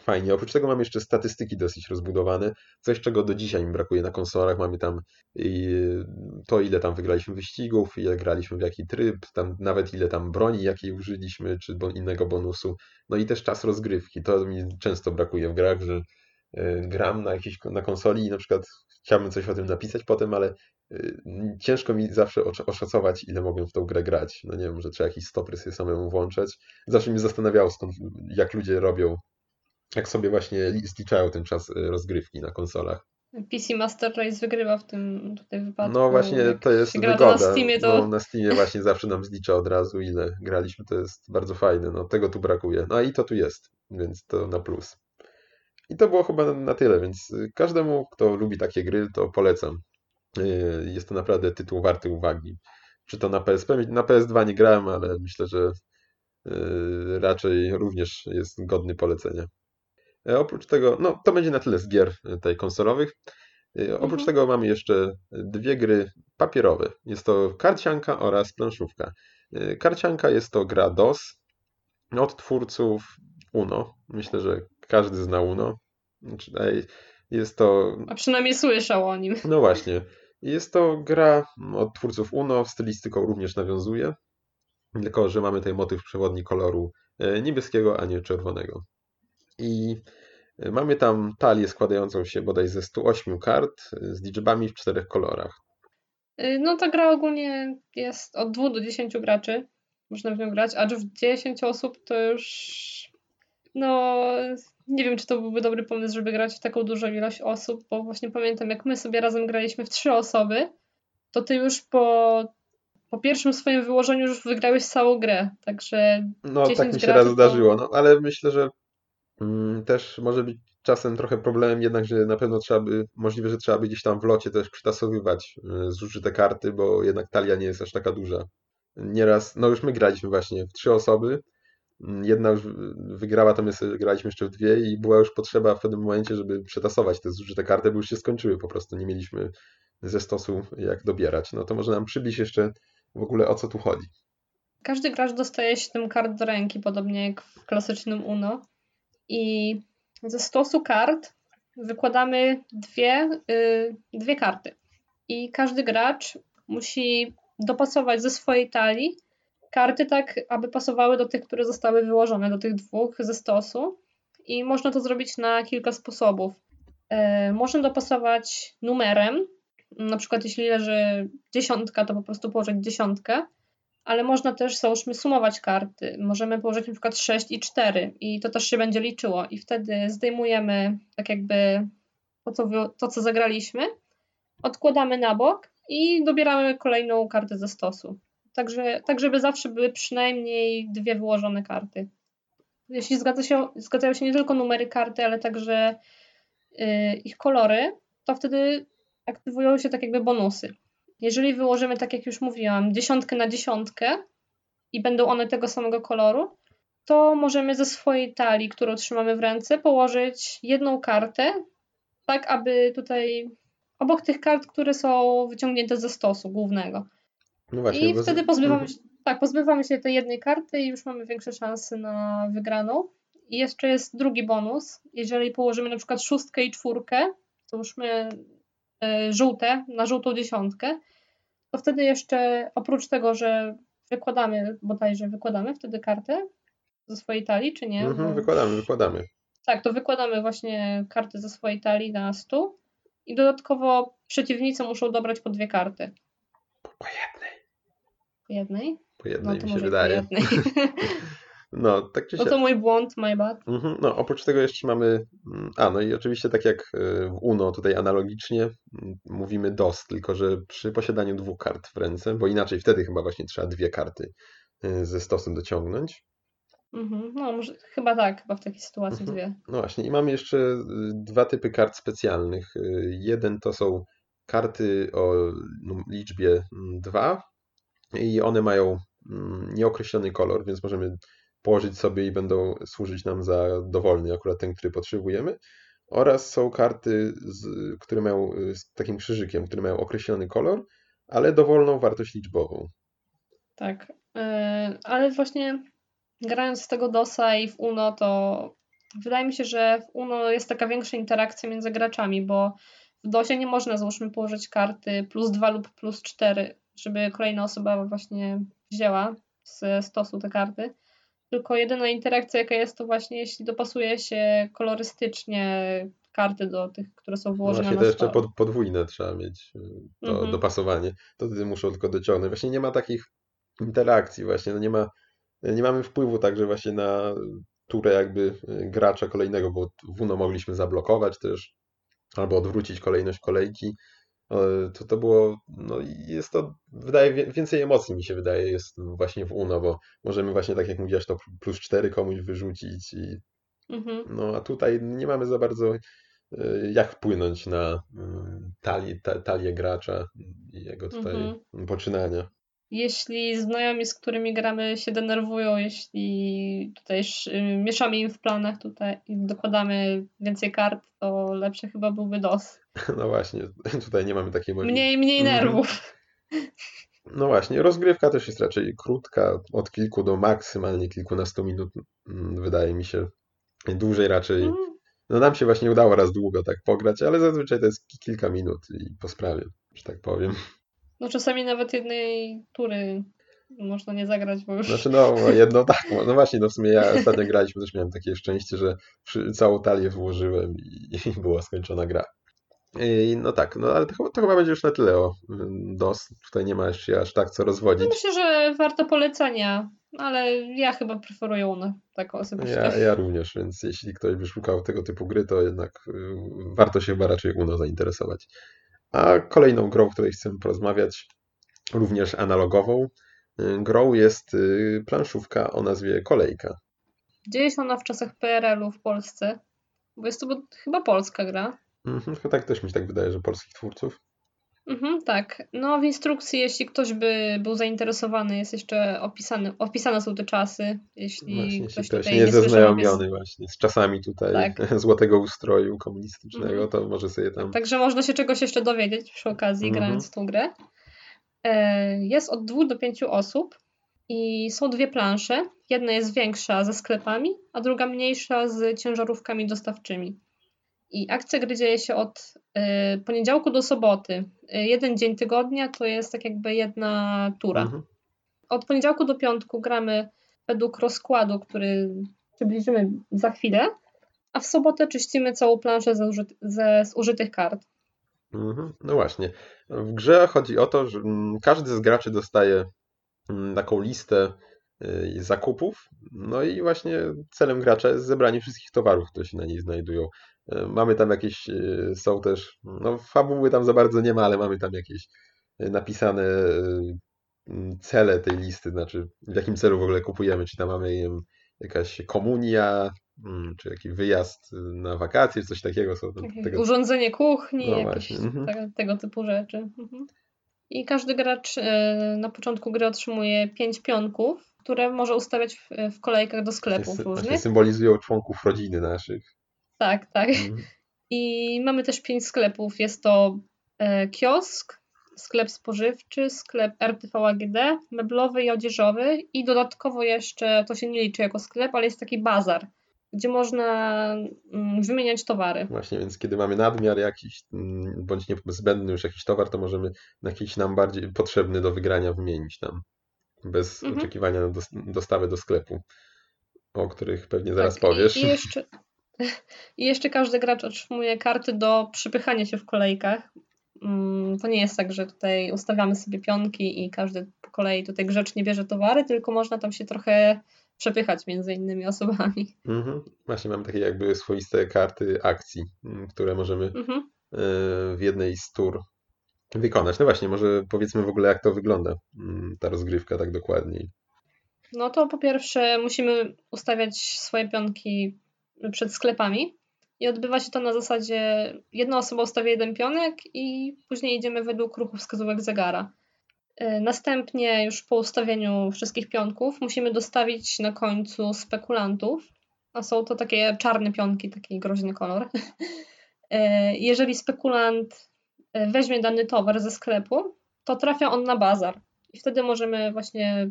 fajnie. Oprócz tego mamy jeszcze statystyki dosyć rozbudowane, coś czego do dzisiaj mi brakuje na konsolach. Mamy tam to, ile tam wygraliśmy wyścigów, ile graliśmy w jaki tryb, tam nawet ile tam broni jakiej użyliśmy, czy innego bonusu. No i też czas rozgrywki. To mi często brakuje w grach, że y, gram na jakiejś na konsoli i na przykład chciałbym coś o tym napisać potem, ale y, ciężko mi zawsze oszacować, ile mogłem w tą grę grać. No nie wiem, że trzeba jakiś stopry sobie samemu włączać. Zawsze mnie zastanawiało, skąd, jak ludzie robią, jak sobie właśnie li- zliczają ten czas y, rozgrywki na konsolach. PC Master Race wygrywa w tym tutaj wypadku. No właśnie, to jest wygoda. na Steamie, to No, na Steamie właśnie zawsze nam zlicza od razu, ile graliśmy. To jest bardzo fajne. No, tego tu brakuje. No i to tu jest, więc to na plus. I to było chyba na tyle, więc y, każdemu, kto lubi takie gry, to polecam. Y, Jest to naprawdę tytuł warty uwagi. Czy to na PSP? Na PS2 nie grałem, ale myślę, że raczej również jest godny polecenia. E, Oprócz tego, no to będzie na tyle z gier y, tej konsolowych. Y, Oprócz Mhm. tego mamy jeszcze dwie gry papierowe. Jest to karcianka oraz planszówka. Karcianka jest to gra DOS od twórców Uno. Myślę, że każdy zna Uno. Znaczy, Jest to, a przynajmniej słyszał o nim. no właśnie, jest to gra od twórców Uno, stylistyką również nawiązuje, tylko że mamy tutaj motyw przewodni koloru e, niebieskiego, a nie czerwonego. I e, mamy tam talię składającą się bodaj ze 108 kart e, z liczbami w czterech kolorach. Y, No ta gra ogólnie jest od 2 do 10 graczy. Można w nią grać, acz w 10 osób to już no nie wiem, czy to byłby dobry pomysł, żeby grać w taką dużą ilość osób, bo właśnie pamiętam, jak my sobie razem graliśmy w trzy osoby, to ty już po, po pierwszym swoim wyłożeniu już wygrałeś całą grę, także No, 10 tak mi się raz to- zdarzyło, no, ale myślę, że też może być czasem trochę problemem jednak, że na pewno trzeba by, możliwe, że trzeba by gdzieś tam w locie też przytasowywać y, zużyte karty, bo jednak talia nie jest aż taka duża. Nieraz, no już my graliśmy właśnie w trzy osoby, mm, jedna już wygrała, to my graliśmy jeszcze w dwie i była już potrzeba w pewnym momencie, żeby przetasować te zużyte karty, bo już się skończyły po prostu, nie mieliśmy ze stosu jak dobierać. No to może nam przybliż jeszcze w ogóle o co tu chodzi. Każdy gracz dostaje 7 kart do ręki, podobnie jak w klasycznym UNO. I ze stosu kart wykładamy dwie, yy, dwie karty. I każdy gracz musi dopasować ze swojej talii karty tak, aby pasowały do tych, które zostały wyłożone, do tych dwóch ze stosu. I można to zrobić na kilka sposobów. Yy, można dopasować numerem, na przykład jeśli leży dziesiątka, to po prostu położyć dziesiątkę ale można też, załóżmy, sumować karty. Możemy położyć na przykład 6 i 4 i to też się będzie liczyło i wtedy zdejmujemy tak jakby to, co, to, co zagraliśmy, odkładamy na bok i dobieramy kolejną kartę ze stosu. Także, tak, żeby zawsze były przynajmniej dwie wyłożone karty. Jeśli zgadza się, zgadzają się nie tylko numery karty, ale także yy, ich kolory, to wtedy aktywują się tak jakby bonusy. Jeżeli wyłożymy, tak jak już mówiłam, dziesiątkę na dziesiątkę i będą one tego samego koloru, to możemy ze swojej talii, którą trzymamy w ręce, położyć jedną kartę, tak aby tutaj obok tych kart, które są wyciągnięte ze stosu głównego. No właśnie, I wtedy pozbywamy mhm. się, tak, pozbywamy się tej jednej karty i już mamy większe szanse na wygraną. I jeszcze jest drugi bonus. Jeżeli położymy na przykład szóstkę i czwórkę, to już my żółte na żółtą dziesiątkę, to wtedy jeszcze oprócz tego, że wykładamy, bodajże wykładamy wtedy kartę ze swojej talii, czy nie? Mhm, wykładamy, wykładamy. Tak, to wykładamy właśnie karty ze swojej talii na stół i dodatkowo przeciwnicy muszą dobrać po dwie karty. Po jednej. Po jednej? Po jednej no, mi się wydaje. Po jednej. No, tak czy siak. No to mój błąd, my bad. Mhm, no, oprócz tego jeszcze mamy. Mm, a, no i oczywiście, tak jak y, w UNO, tutaj analogicznie mm, mówimy DOS, tylko że przy posiadaniu dwóch kart w ręce, bo inaczej wtedy chyba właśnie trzeba dwie karty y, ze stosem dociągnąć. Mhm, no, może, chyba tak, chyba w takiej sytuacji mhm. dwie. No właśnie, i mamy jeszcze y, dwa typy kart specjalnych. Jeden to są karty o liczbie mm, dwa i one mają nieokreślony kolor, więc możemy położyć sobie i będą służyć nam za dowolny, akurat ten, który potrzebujemy. Oraz są karty, z, które mają z takim krzyżykiem, które mają określony kolor, ale dowolną wartość liczbową. Tak, yy, ale właśnie grając z tego DOSa i w UNO, to wydaje mi się, że w UNO jest taka większa interakcja między graczami, bo w DOSie nie można załóżmy położyć karty plus 2 lub plus 4, żeby kolejna osoba właśnie wzięła z stosu te karty tylko jedyna interakcja, jaka jest, to właśnie jeśli dopasuje się kolorystycznie karty do tych, które są włożone właśnie, na to jeszcze pod, podwójne trzeba mieć y, to mhm. dopasowanie. To wtedy muszą tylko dociągnąć. Właśnie nie ma takich interakcji właśnie, no nie ma nie mamy wpływu także właśnie na turę jakby y, gracza kolejnego, bo w UNO mogliśmy zablokować też albo odwrócić kolejność kolejki. E, to to było, no jest to, wydaje, więcej emocji mi się wydaje jest właśnie w UNO, bo możemy właśnie tak jak mówiłaś to plus cztery komuś wyrzucić i mhm. no a tutaj nie mamy za bardzo e, jak wpłynąć na mm, talię, talię gracza i jego tutaj mhm. poczynania jeśli znajomi, z którymi gramy, się denerwują, jeśli tutaj mieszamy im w planach tutaj i dokładamy więcej kart, to lepsze chyba byłby DOS. No właśnie, tutaj nie mamy takiej możliwości. Mniej, mniej mhm. nerwów. No właśnie, rozgrywka też jest raczej krótka, od kilku do maksymalnie kilkunastu minut, mm, wydaje mi się. Dłużej raczej. Mhm. No nam się właśnie udało raz długo tak pograć, ale zazwyczaj to jest kilka minut i po sprawie, że tak powiem. No czasami nawet jednej tury można nie zagrać, bo już... Znaczy no, jedno tak, no właśnie, no w sumie ja ostatnio graliśmy, też miałem takie szczęście, że całą talię włożyłem i, i była skończona gra. I no tak, no ale to, to, chyba będzie już na tyle o DOS. Tutaj nie ma jeszcze aż tak co rozwodzić. Myślę, że warto polecenia, ale ja chyba preferuję UNO, taką osobiście. Ja, ja również, więc jeśli ktoś by szukał tego typu gry, to jednak y, warto się chyba raczej UNO zainteresować. A kolejną grą, o której chcemy porozmawiać, również analogową, y, grą jest y, planszówka o nazwie Kolejka. Dzieje się ona w czasach PRL-u w Polsce, bo jest to chyba polska gra. Mhm, tak też mi się tak wydaje, że polskich twórców. Mhm, tak. No w instrukcji, jeśli ktoś by był zainteresowany, jest jeszcze opisane, opisane są te czasy. Jeśli Właśnie, ktoś, ktoś tutaj nie jest zaznajomiony właśnie z czasami tutaj Tak. złotego ustroju komunistycznego, Mhm. to może sobie tam... Także można się czegoś jeszcze dowiedzieć przy okazji, Mhm. grając w tą grę. E, Jest od dwóch do pięciu osób i są dwie plansze. Jedna jest większa ze sklepami, a druga mniejsza z ciężarówkami dostawczymi. I akcja gry dzieje się od e, poniedziałku do soboty. E, Jeden dzień tygodnia to jest tak jakby jedna tura. Mhm. Od poniedziałku do piątku gramy według rozkładu, który przybliżymy za chwilę, a w sobotę czyścimy całą planszę ze, użyt- ze zużytych kart. Mhm. No właśnie. W grze chodzi o to, że mm, każdy z graczy dostaje mm, taką listę y, zakupów. No i właśnie celem gracza jest zebranie wszystkich towarów, które się na niej znajdują. Y, Mamy tam jakieś, y, są też, no fabuły tam za bardzo nie ma, ale mamy tam jakieś y, napisane cele tej listy, znaczy w jakim celu w ogóle kupujemy, czy tam mamy wiem, jakaś komunia, mm, czy jakiś wyjazd na wakacje, czy coś takiego. Są Takie tego Urządzenie kuchni, No jakieś mhm. te, tego typu rzeczy. Mhm. I każdy gracz e, na początku gry otrzymuje pięć pionków, które może ustawiać w, w kolejkach do sklepów sy- różnych. Symbolizują członków rodziny naszych. Tak, tak. Mhm. I mamy też pięć sklepów. Jest to e, kiosk, sklep spożywczy, sklep RTV AGD, meblowy i odzieżowy i dodatkowo jeszcze, to się nie liczy jako sklep, ale jest taki bazar, gdzie można mm, wymieniać towary. Właśnie, więc kiedy mamy nadmiar jakiś, mm, bądź niezbędny już jakiś towar, to możemy jakiś nam bardziej potrzebny do wygrania wymienić tam. Bez Mhm. oczekiwania na dos- dostawę do sklepu, o których pewnie zaraz Tak, powiesz. I, i, jeszcze, I jeszcze każdy gracz otrzymuje karty do przypychania się w kolejkach. Mm, To nie jest tak, że tutaj ustawiamy sobie pionki i każdy po kolei tutaj grzecznie bierze towary, tylko można tam się trochę przepychać między innymi osobami. Mhm. Właśnie mamy takie jakby swoiste karty akcji, mm, które możemy Mhm. e, w jednej z tur wykonać. No właśnie, może powiedzmy w ogóle jak to wygląda, mm, ta rozgrywka tak dokładniej. No to po pierwsze musimy ustawiać swoje pionki przed sklepami i odbywa się to na zasadzie jedna osoba ustawia jeden pionek i później idziemy według ruchu wskazówek zegara. Y, Następnie już po ustawieniu wszystkich pionków musimy dostawić na końcu spekulantów, a są to takie czarne pionki, taki groźny kolor. Y, Jeżeli spekulant y, weźmie dany towar ze sklepu, to trafia on na bazar i wtedy możemy właśnie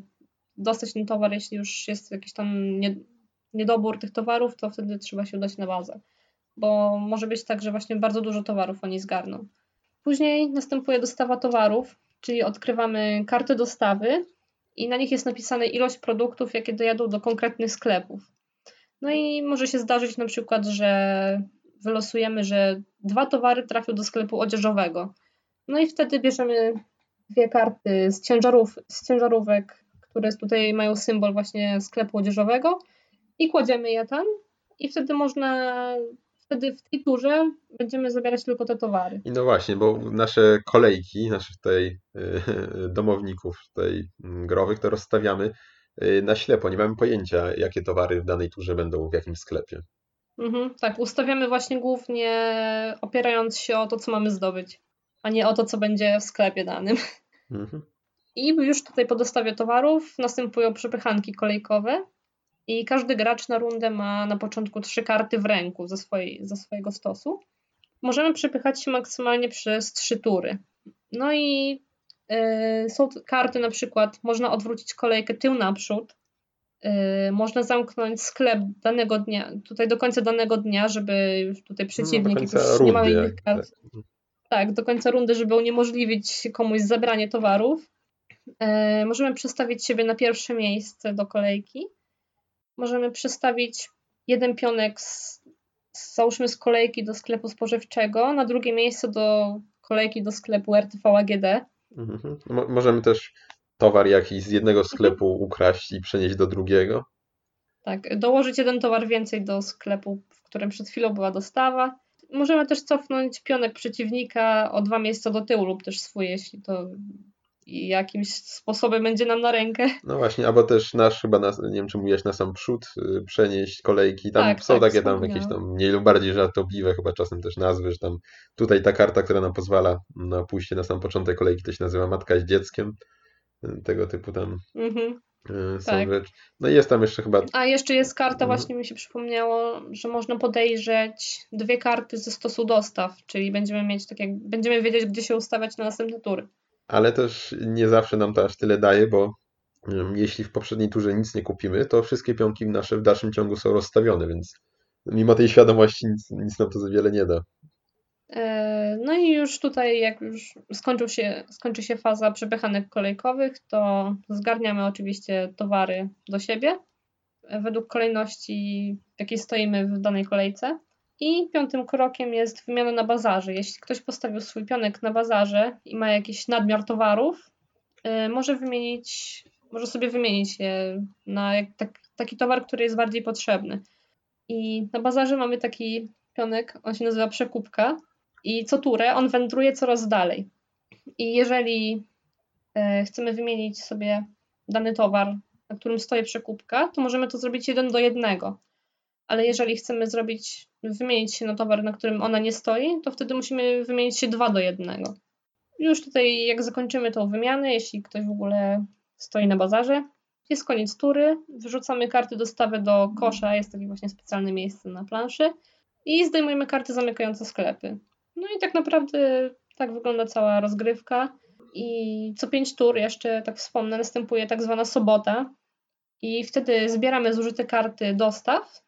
dostać ten towar, jeśli już jest jakiś tam niedobór tych towarów, to wtedy trzeba się udać na bazę. Bo może być tak, że właśnie bardzo dużo towarów oni zgarną. Później następuje dostawa towarów, czyli odkrywamy karty dostawy i na nich jest napisane ilość produktów, jakie dojadą do konkretnych sklepów. No i może się zdarzyć na przykład, że wylosujemy, że dwa towary trafią do sklepu odzieżowego. No i wtedy bierzemy dwie karty z, ciężarów, z ciężarówek, które tutaj mają symbol właśnie sklepu odzieżowego i kładziemy je tam i wtedy można, wtedy w tej turze będziemy zabierać tylko te towary. I no właśnie, bo nasze kolejki, naszych tutaj y, domowników tutaj mm, growych, to rozstawiamy y, na ślepo. Nie mamy pojęcia, jakie towary w danej turze będą w jakim sklepie. Mhm, tak, ustawiamy właśnie głównie opierając się o to, co mamy zdobyć, a nie o to, co będzie w sklepie danym. Mhm. I już tutaj po dostawie towarów następują przepychanki kolejkowe i każdy gracz na rundę ma na początku trzy karty w ręku ze, swojej, ze swojego stosu. Możemy przepychać się maksymalnie przez trzy tury. No i yy, są karty na przykład, można odwrócić kolejkę tył naprzód, yy, można zamknąć sklep danego dnia, tutaj do końca danego dnia, żeby tutaj przeciwnik, No, jak już nie ma rundy, innych kart, tak, do końca rundy, żeby uniemożliwić komuś zabranie towarów. E, możemy przestawić siebie na pierwsze miejsce do kolejki. Możemy przestawić jeden pionek z, z, załóżmy z kolejki do sklepu spożywczego na drugie miejsce do kolejki do sklepu RTV AGD. Mhm. Mo- możemy też towar jakiś z jednego sklepu ukraść i przenieść do drugiego. Tak, dołożyć jeden towar więcej do sklepu, w którym przed chwilą była dostawa. Możemy też cofnąć pionek przeciwnika o dwa miejsca do tyłu lub też swój, jeśli to jakimś sposobem będzie nam na rękę. No właśnie, albo też nasz chyba, na, nie wiem czy mówiłeś, na sam przód y, przenieść kolejki. Tam Tak, są tak, takie tam jakieś tam mniej lub bardziej żartobliwe chyba czasem też nazwy, że tam tutaj ta karta, która nam pozwala na pójście na sam początek kolejki, to się nazywa Matka z dzieckiem. Y, Tego typu tam Mhm. y, są Tak. rzeczy. No i jest tam jeszcze chyba A jeszcze jest karta, Mhm. właśnie mi się przypomniało, że można podejrzeć dwie karty ze stosu dostaw, czyli będziemy mieć tak jak będziemy wiedzieć, gdzie się ustawiać na następne tury. Ale też nie zawsze nam to aż tyle daje, bo jeśli w poprzedniej turze nic nie kupimy, to wszystkie pionki nasze w dalszym ciągu są rozstawione, więc mimo tej świadomości nic, nic nam to za wiele nie da. E, No i już tutaj, jak już skończył się, skończy się faza przepychanek kolejkowych, to zgarniamy oczywiście towary do siebie według kolejności, w jakiej stoimy w danej kolejce. I piątym krokiem jest wymiana na bazarze. Jeśli ktoś postawił swój pionek na bazarze i ma jakiś nadmiar towarów, e, może wymienić, może sobie wymienić je na tak, taki towar, który jest bardziej potrzebny. I na bazarze mamy taki pionek, on się nazywa przekupka i co turę on wędruje coraz dalej. I jeżeli e, chcemy wymienić sobie dany towar, na którym stoi przekupka, to możemy to zrobić jeden do jednego. Ale jeżeli chcemy zrobić, wymienić się na towar, na którym ona nie stoi, to wtedy musimy wymienić się dwa do jednego. Już tutaj, jak zakończymy tą wymianę, jeśli ktoś w ogóle stoi na bazarze, jest koniec tury, wyrzucamy karty dostawy do kosza, jest takie właśnie specjalne miejsce na planszy i zdejmujemy karty zamykające sklepy. No i tak naprawdę tak wygląda cała rozgrywka. I co pięć tur, jeszcze tak wspomnę, następuje tak zwana sobota. I wtedy zbieramy zużyte karty dostaw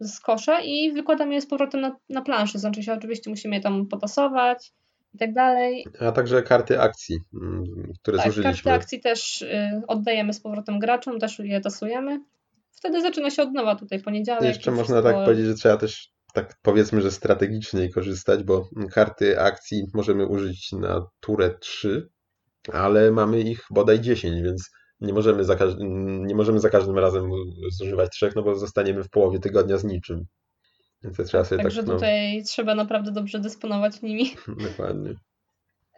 z kosza i wykładamy je z powrotem na, na planszy. Znaczy się oczywiście musimy je tam potasować i tak dalej. A także karty akcji, mm, które Tak, karty zużyliśmy. akcji też y, oddajemy z powrotem graczom, też je tasujemy. Wtedy zaczyna się od nowa tutaj poniedziałek. Jeszcze można tak powiedzieć, że trzeba też tak powiedzmy, że strategicznie korzystać, bo karty akcji możemy użyć na turę 3, ale mamy ich bodaj 10, więc nie możemy za, nie możemy za każdym razem zużywać trzech, no bo zostaniemy w połowie tygodnia z niczym. Więc trzeba sobie Także tak, no, tutaj trzeba naprawdę dobrze dysponować nimi. dokładnie.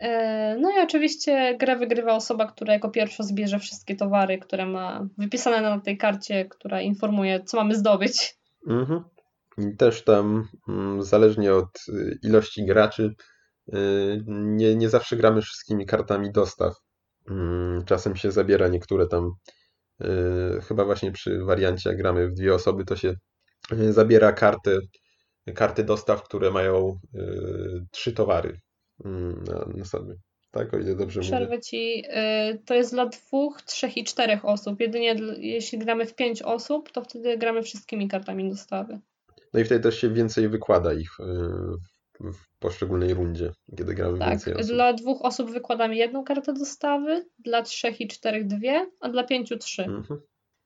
E, No i oczywiście grę wygrywa osoba, która jako pierwsza zbierze wszystkie towary, które ma wypisane na tej karcie, która informuje, co mamy zdobyć. Mhm. I też tam, mm, zależnie od y, ilości graczy, y, nie, nie zawsze gramy wszystkimi kartami dostaw. Mm, Czasem się zabiera niektóre tam, y, chyba właśnie przy wariancie, jak gramy w dwie osoby, to się y, zabiera karty, karty dostaw, które mają y, trzy towary mm, na, na sobie. Tak, o ile dobrze mówię. Przerwę ci, y, to jest dla dwóch, trzech i czterech osób. Jedynie jeśli gramy w pięć osób, to wtedy gramy wszystkimi kartami dostawy. No i wtedy też się więcej wykłada ich w, poszczególnej rundzie, kiedy gramy Tak, więcej osób. dla dwóch osób wykładamy jedną kartę dostawy, dla trzech i czterech dwie, a dla pięciu trzy. Mhm.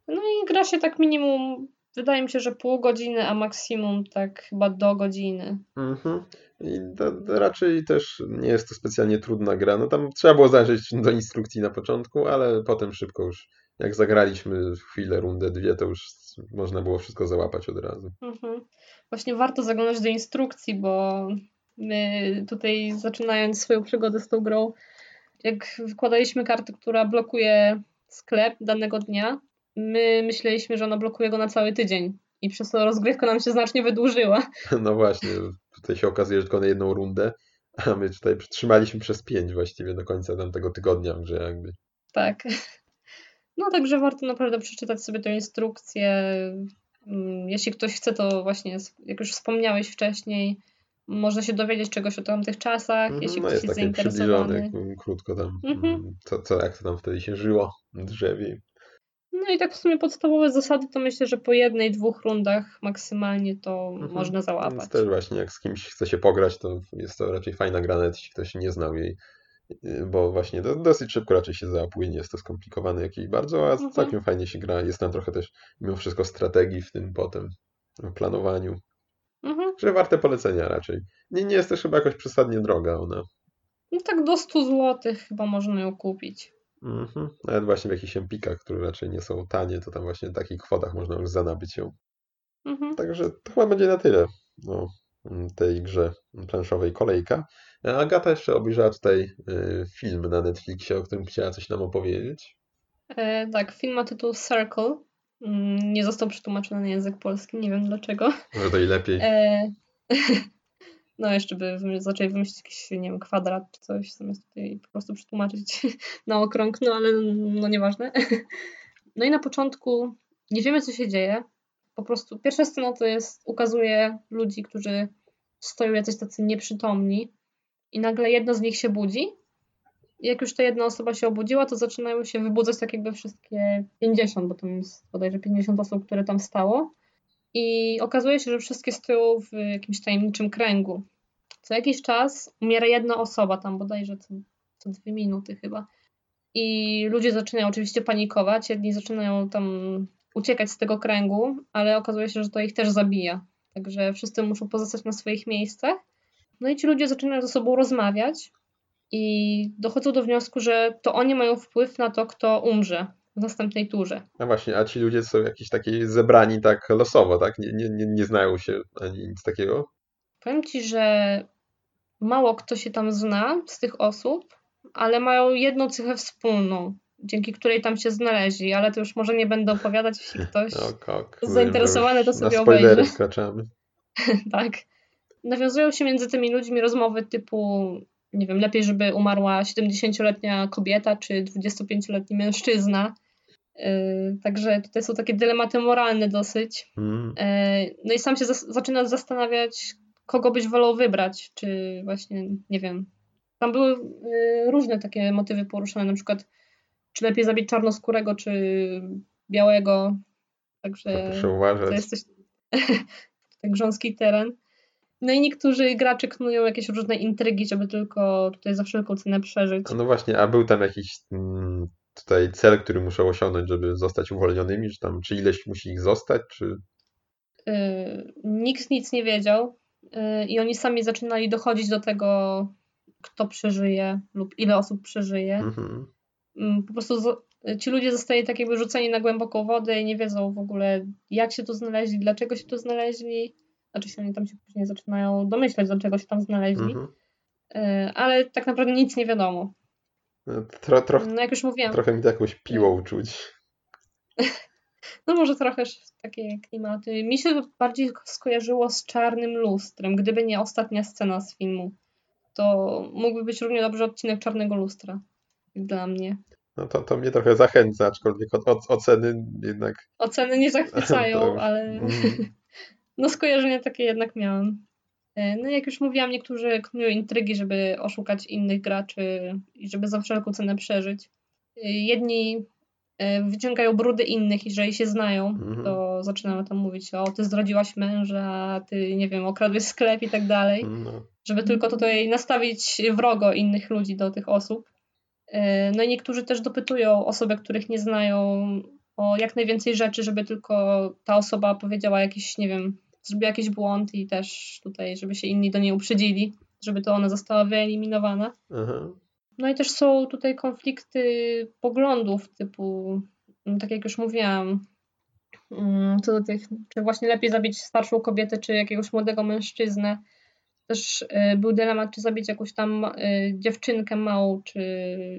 No i gra się tak minimum, wydaje mi się, że pół godziny, a maksimum tak chyba do godziny. Mhm. I to, to raczej też nie jest to specjalnie trudna gra. No tam trzeba było zajrzeć do instrukcji na początku, ale potem szybko już, jak zagraliśmy chwilę, rundę, dwie, to już można było wszystko załapać od razu. Mhm. Właśnie warto zaglądać do instrukcji, bo my tutaj zaczynając swoją przygodę z tą grą, jak wykładaliśmy kartę, która blokuje sklep danego dnia, my myśleliśmy, że ona blokuje go na cały tydzień i przez to rozgrywka nam się znacznie wydłużyła. No właśnie, tutaj się okazuje, że tylko na jedną rundę, a my tutaj przytrzymaliśmy przez pięć właściwie do końca tamtego tygodnia grze jakby. Tak. No także warto naprawdę przeczytać sobie tę instrukcję. Mm, Jeśli ktoś chce, to właśnie, jak już wspomniałeś wcześniej, można się dowiedzieć czegoś o tamtych czasach, Mhm, jeśli no ktoś jest jest zainteresowany. k- krótko tam, Mhm. mm, co, co, jak to tam wtedy się żyło w drzewie. No i tak w sumie podstawowe zasady to myślę, że po jednej, dwóch rundach maksymalnie to Mhm. można Więc załapać. też właśnie jak z kimś chce się pograć, to jest to raczej fajna gra, nawet jeśli ktoś nie znał jej, bo właśnie do, dosyć szybko raczej się załapuje, nie jest to skomplikowane jakiś bardzo, a Mhm. całkiem fajnie się gra. Jest tam trochę też mimo wszystko strategii w tym potem, w planowaniu, Mhm. że warte polecenia raczej. Nie, nie jest też chyba jakoś przesadnie droga ona. No tak do 100 zł chyba można ją kupić. Mhm. Nawet właśnie w jakichś empikach, które raczej nie są tanie, to tam właśnie w takich kwotach można już zanabyć ją. Mhm. Także to chyba będzie na tyle. No, tej grze planszowej Kolejka. Agata jeszcze obejrzała tutaj y, film na Netflixie, o którym chciała coś nam opowiedzieć. E, tak, film ma tytuł Circle. Mm, nie został przetłumaczony na język polski, nie wiem dlaczego. Może to i lepiej. E, no jeszcze by zaczęli wymyślić jakiś, nie wiem, kwadrat czy coś, zamiast tutaj po prostu przetłumaczyć na okrąg, no ale no nieważne. No i na początku nie wiemy, co się dzieje. Po prostu pierwsza scena to jest, ukazuje ludzi, którzy stoją jacyś tacy nieprzytomni i nagle jedno z nich się budzi. Jak już ta jedna osoba się obudziła, to zaczynają się wybudzać tak jakby wszystkie 50, bo tam jest bodajże 50 osób, które tam stało. I okazuje się, że wszystkie stoją w jakimś tajemniczym kręgu. Co jakiś czas umiera jedna osoba, tam bodajże co, co dwie minuty chyba. I ludzie zaczynają oczywiście panikować, jedni zaczynają tam uciekać z tego kręgu, ale okazuje się, że to ich też zabija. Także wszyscy muszą pozostać na swoich miejscach. No i ci ludzie zaczynają ze sobą rozmawiać i dochodzą do wniosku, że to oni mają wpływ na to, kto umrze w następnej turze. No właśnie, a ci ludzie są jakieś takie zebrani tak losowo, tak? Nie, nie, nie, nie znają się ani nic takiego? Powiem ci, że mało kto się tam zna z tych osób, ale mają jedną cechę wspólną, dzięki której tam się znaleźli, ale to już może nie będę opowiadać, jeśli ktoś ok, zainteresowany, to sobie na obejrzy. wkraczamy. tak. Nawiązują się między tymi ludźmi rozmowy typu, nie wiem, lepiej, żeby umarła 70-letnia kobieta czy 25-letni mężczyzna. Yy, także tutaj są takie dylematy moralne dosyć. Mm. Yy, no i sam się zas zaczyna zastanawiać, kogo byś wolał wybrać, czy właśnie, nie wiem. Tam były yy, różne takie motywy poruszane, na przykład czy lepiej zabić czarnoskórego, czy białego. Także Proszę uważać. to jest coś, grząski teren. No i niektórzy gracze knują jakieś różne intrygi, żeby tylko tutaj za wszelką cenę przeżyć. No właśnie, a był tam jakiś mm, tutaj cel, który muszą osiągnąć, żeby zostać uwolnionymi, czy tam, czy ileś musi ich zostać, czy... Yy, nikt nic nie wiedział yy, i oni sami zaczynali dochodzić do tego, kto przeżyje lub ile osób przeżyje. Mhm. Yy, po prostu ci ludzie zostali tak jakby rzuceni na głęboką wodę i nie wiedzą w ogóle, jak się tu znaleźli, dlaczego się tu znaleźli. Znaczy się oni tam się później zaczynają domyślać, dlaczego się tam znaleźli. Mhm. E, ale tak naprawdę nic nie wiadomo. No, tro, tro, no jak już mówiłam. Trochę mi to jakąś piłą czuć. No może trochę takie klimaty. Mi się bardziej skojarzyło z czarnym lustrem. Gdyby nie ostatnia scena z filmu, to mógłby być równie dobrze odcinek czarnego lustra. Dla mnie. No to, to mnie trochę zachęca, aczkolwiek o, o, oceny jednak. Oceny nie zachwycają, ale. Mm. no skojarzenia takie jednak miałam. E, no jak już mówiłam, niektórzy knują intrygi, żeby oszukać innych graczy i żeby za wszelką cenę przeżyć. E, jedni e, wyciągają brudy innych, jeżeli się znają, mhm. to zaczynają tam mówić, o ty zdradziłaś męża, ty nie wiem, okradłeś sklep i tak dalej. No. Żeby tylko tutaj nastawić wrogo innych ludzi do tych osób. No i niektórzy też dopytują osoby, których nie znają o jak najwięcej rzeczy, żeby tylko ta osoba powiedziała jakiś, nie wiem, zrobiła jakiś błąd i też tutaj, żeby się inni do niej uprzedzili, żeby to ona została wyeliminowana. Aha. No i też są tutaj konflikty poglądów typu, no tak jak już mówiłam, mm, co do tych, czy właśnie lepiej zabić starszą kobietę, czy jakiegoś młodego mężczyznę. Też y, był dylemat, czy zabić jakąś tam y, dziewczynkę małą, czy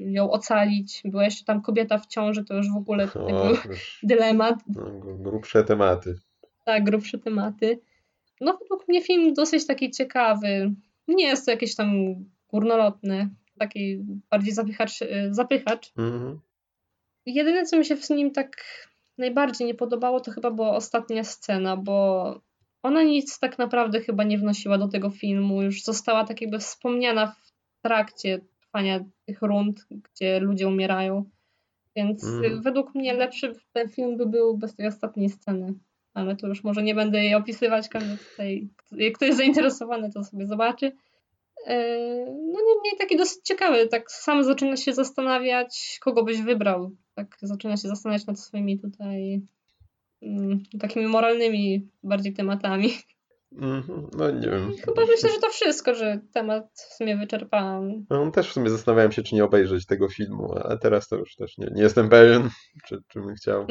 ją ocalić. Była jeszcze tam kobieta w ciąży, to już w ogóle o, był dylemat. No, grubsze tematy. Tak, grubsze tematy. No według mnie film dosyć taki ciekawy. Nie jest to jakieś tam górnolotny, taki bardziej zapychacz. Y, zapychacz. Mhm. Jedyne, co mi się w nim tak najbardziej nie podobało, to chyba była ostatnia scena, bo ona nic tak naprawdę chyba nie wnosiła do tego filmu. Już została tak jakby wspomniana w trakcie trwania tych rund, gdzie ludzie umierają. Więc mm. według mnie lepszy ten film by był bez tej ostatniej sceny. Ale to już może nie będę jej opisywać. Każdy tutaj, jak ktoś jest zainteresowany, to sobie zobaczy. E, no niemniej taki dosyć ciekawy. Tak sam zaczyna się zastanawiać, kogo byś wybrał. Tak zaczyna się zastanawiać nad swoimi tutaj takimi moralnymi bardziej tematami. Mm, no nie wiem. Chyba myślę, że to wszystko, że temat w sumie wyczerpałam. No, też w sumie zastanawiałem się, czy nie obejrzeć tego filmu, ale teraz to już też nie, nie jestem pewien, czy, czy bym chciał.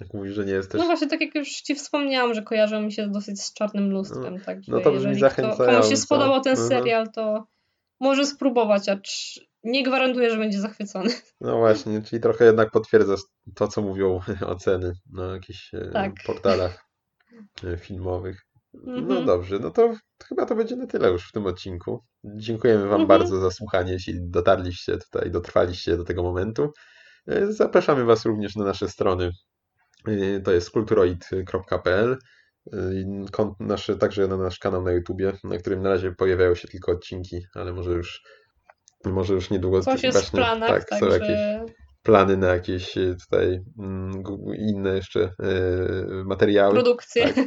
Jak mówisz, że nie jesteś... No właśnie, tak jak już Ci wspomniałam, że kojarzą mi się dosyć z czarnym lustrem, No, także no to brzmi zachęcająco. komuś się spodobał ten Mhm. serial, to może spróbować, acz nie gwarantuję, że będzie zachwycony. No właśnie, czyli trochę jednak potwierdza to, co mówią oceny na jakichś e, Tak. portalach e, filmowych. No Mhm. dobrze, no to chyba to będzie na tyle już w tym odcinku. Dziękujemy Wam Mhm. bardzo za słuchanie, jeśli dotarliście tutaj, dotrwaliście do tego momentu. E, Zapraszamy Was również na nasze strony. To jest kulturoid.pl. nasze, także na nasz kanał na YouTubie, na którym na razie pojawiają się tylko odcinki, ale może już może już niedługo Coś jest w planach, tak, są także jakieś plany na jakieś e, tutaj mm, inne jeszcze e, materiały. produkcje. Tak.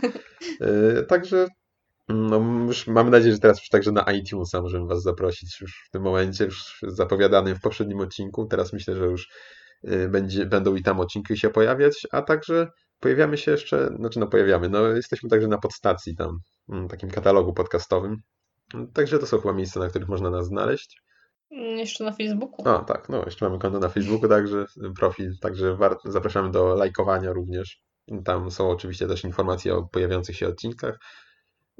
E, Także no, już mamy nadzieję, że teraz już także na iTunesa możemy Was zaprosić już w tym momencie, już zapowiadany w poprzednim odcinku. Teraz myślę, że już będzie, będą i tam odcinki się pojawiać, a także pojawiamy się jeszcze, znaczy no pojawiamy, no jesteśmy także na podstacji tam, mm, takim katalogu podcastowym. Także to są chyba miejsca, na których można nas znaleźć. Mm, Jeszcze na Facebooku. A, tak, no jeszcze mamy konto na Facebooku, także profil, także war- zapraszamy do lajkowania również. Tam są oczywiście też informacje o pojawiających się odcinkach.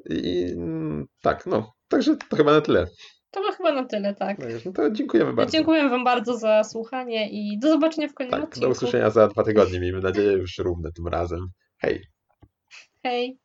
I mm, tak, no, także to chyba na tyle. To by chyba na tyle, tak. Także, No to dziękujemy bardzo. Dziękuję Wam bardzo za słuchanie i do zobaczenia w kolejnym Tak, do odcinku. usłyszenia za dwa tygodnie, miejmy nadzieję, już równe tym razem. Hej! Hej!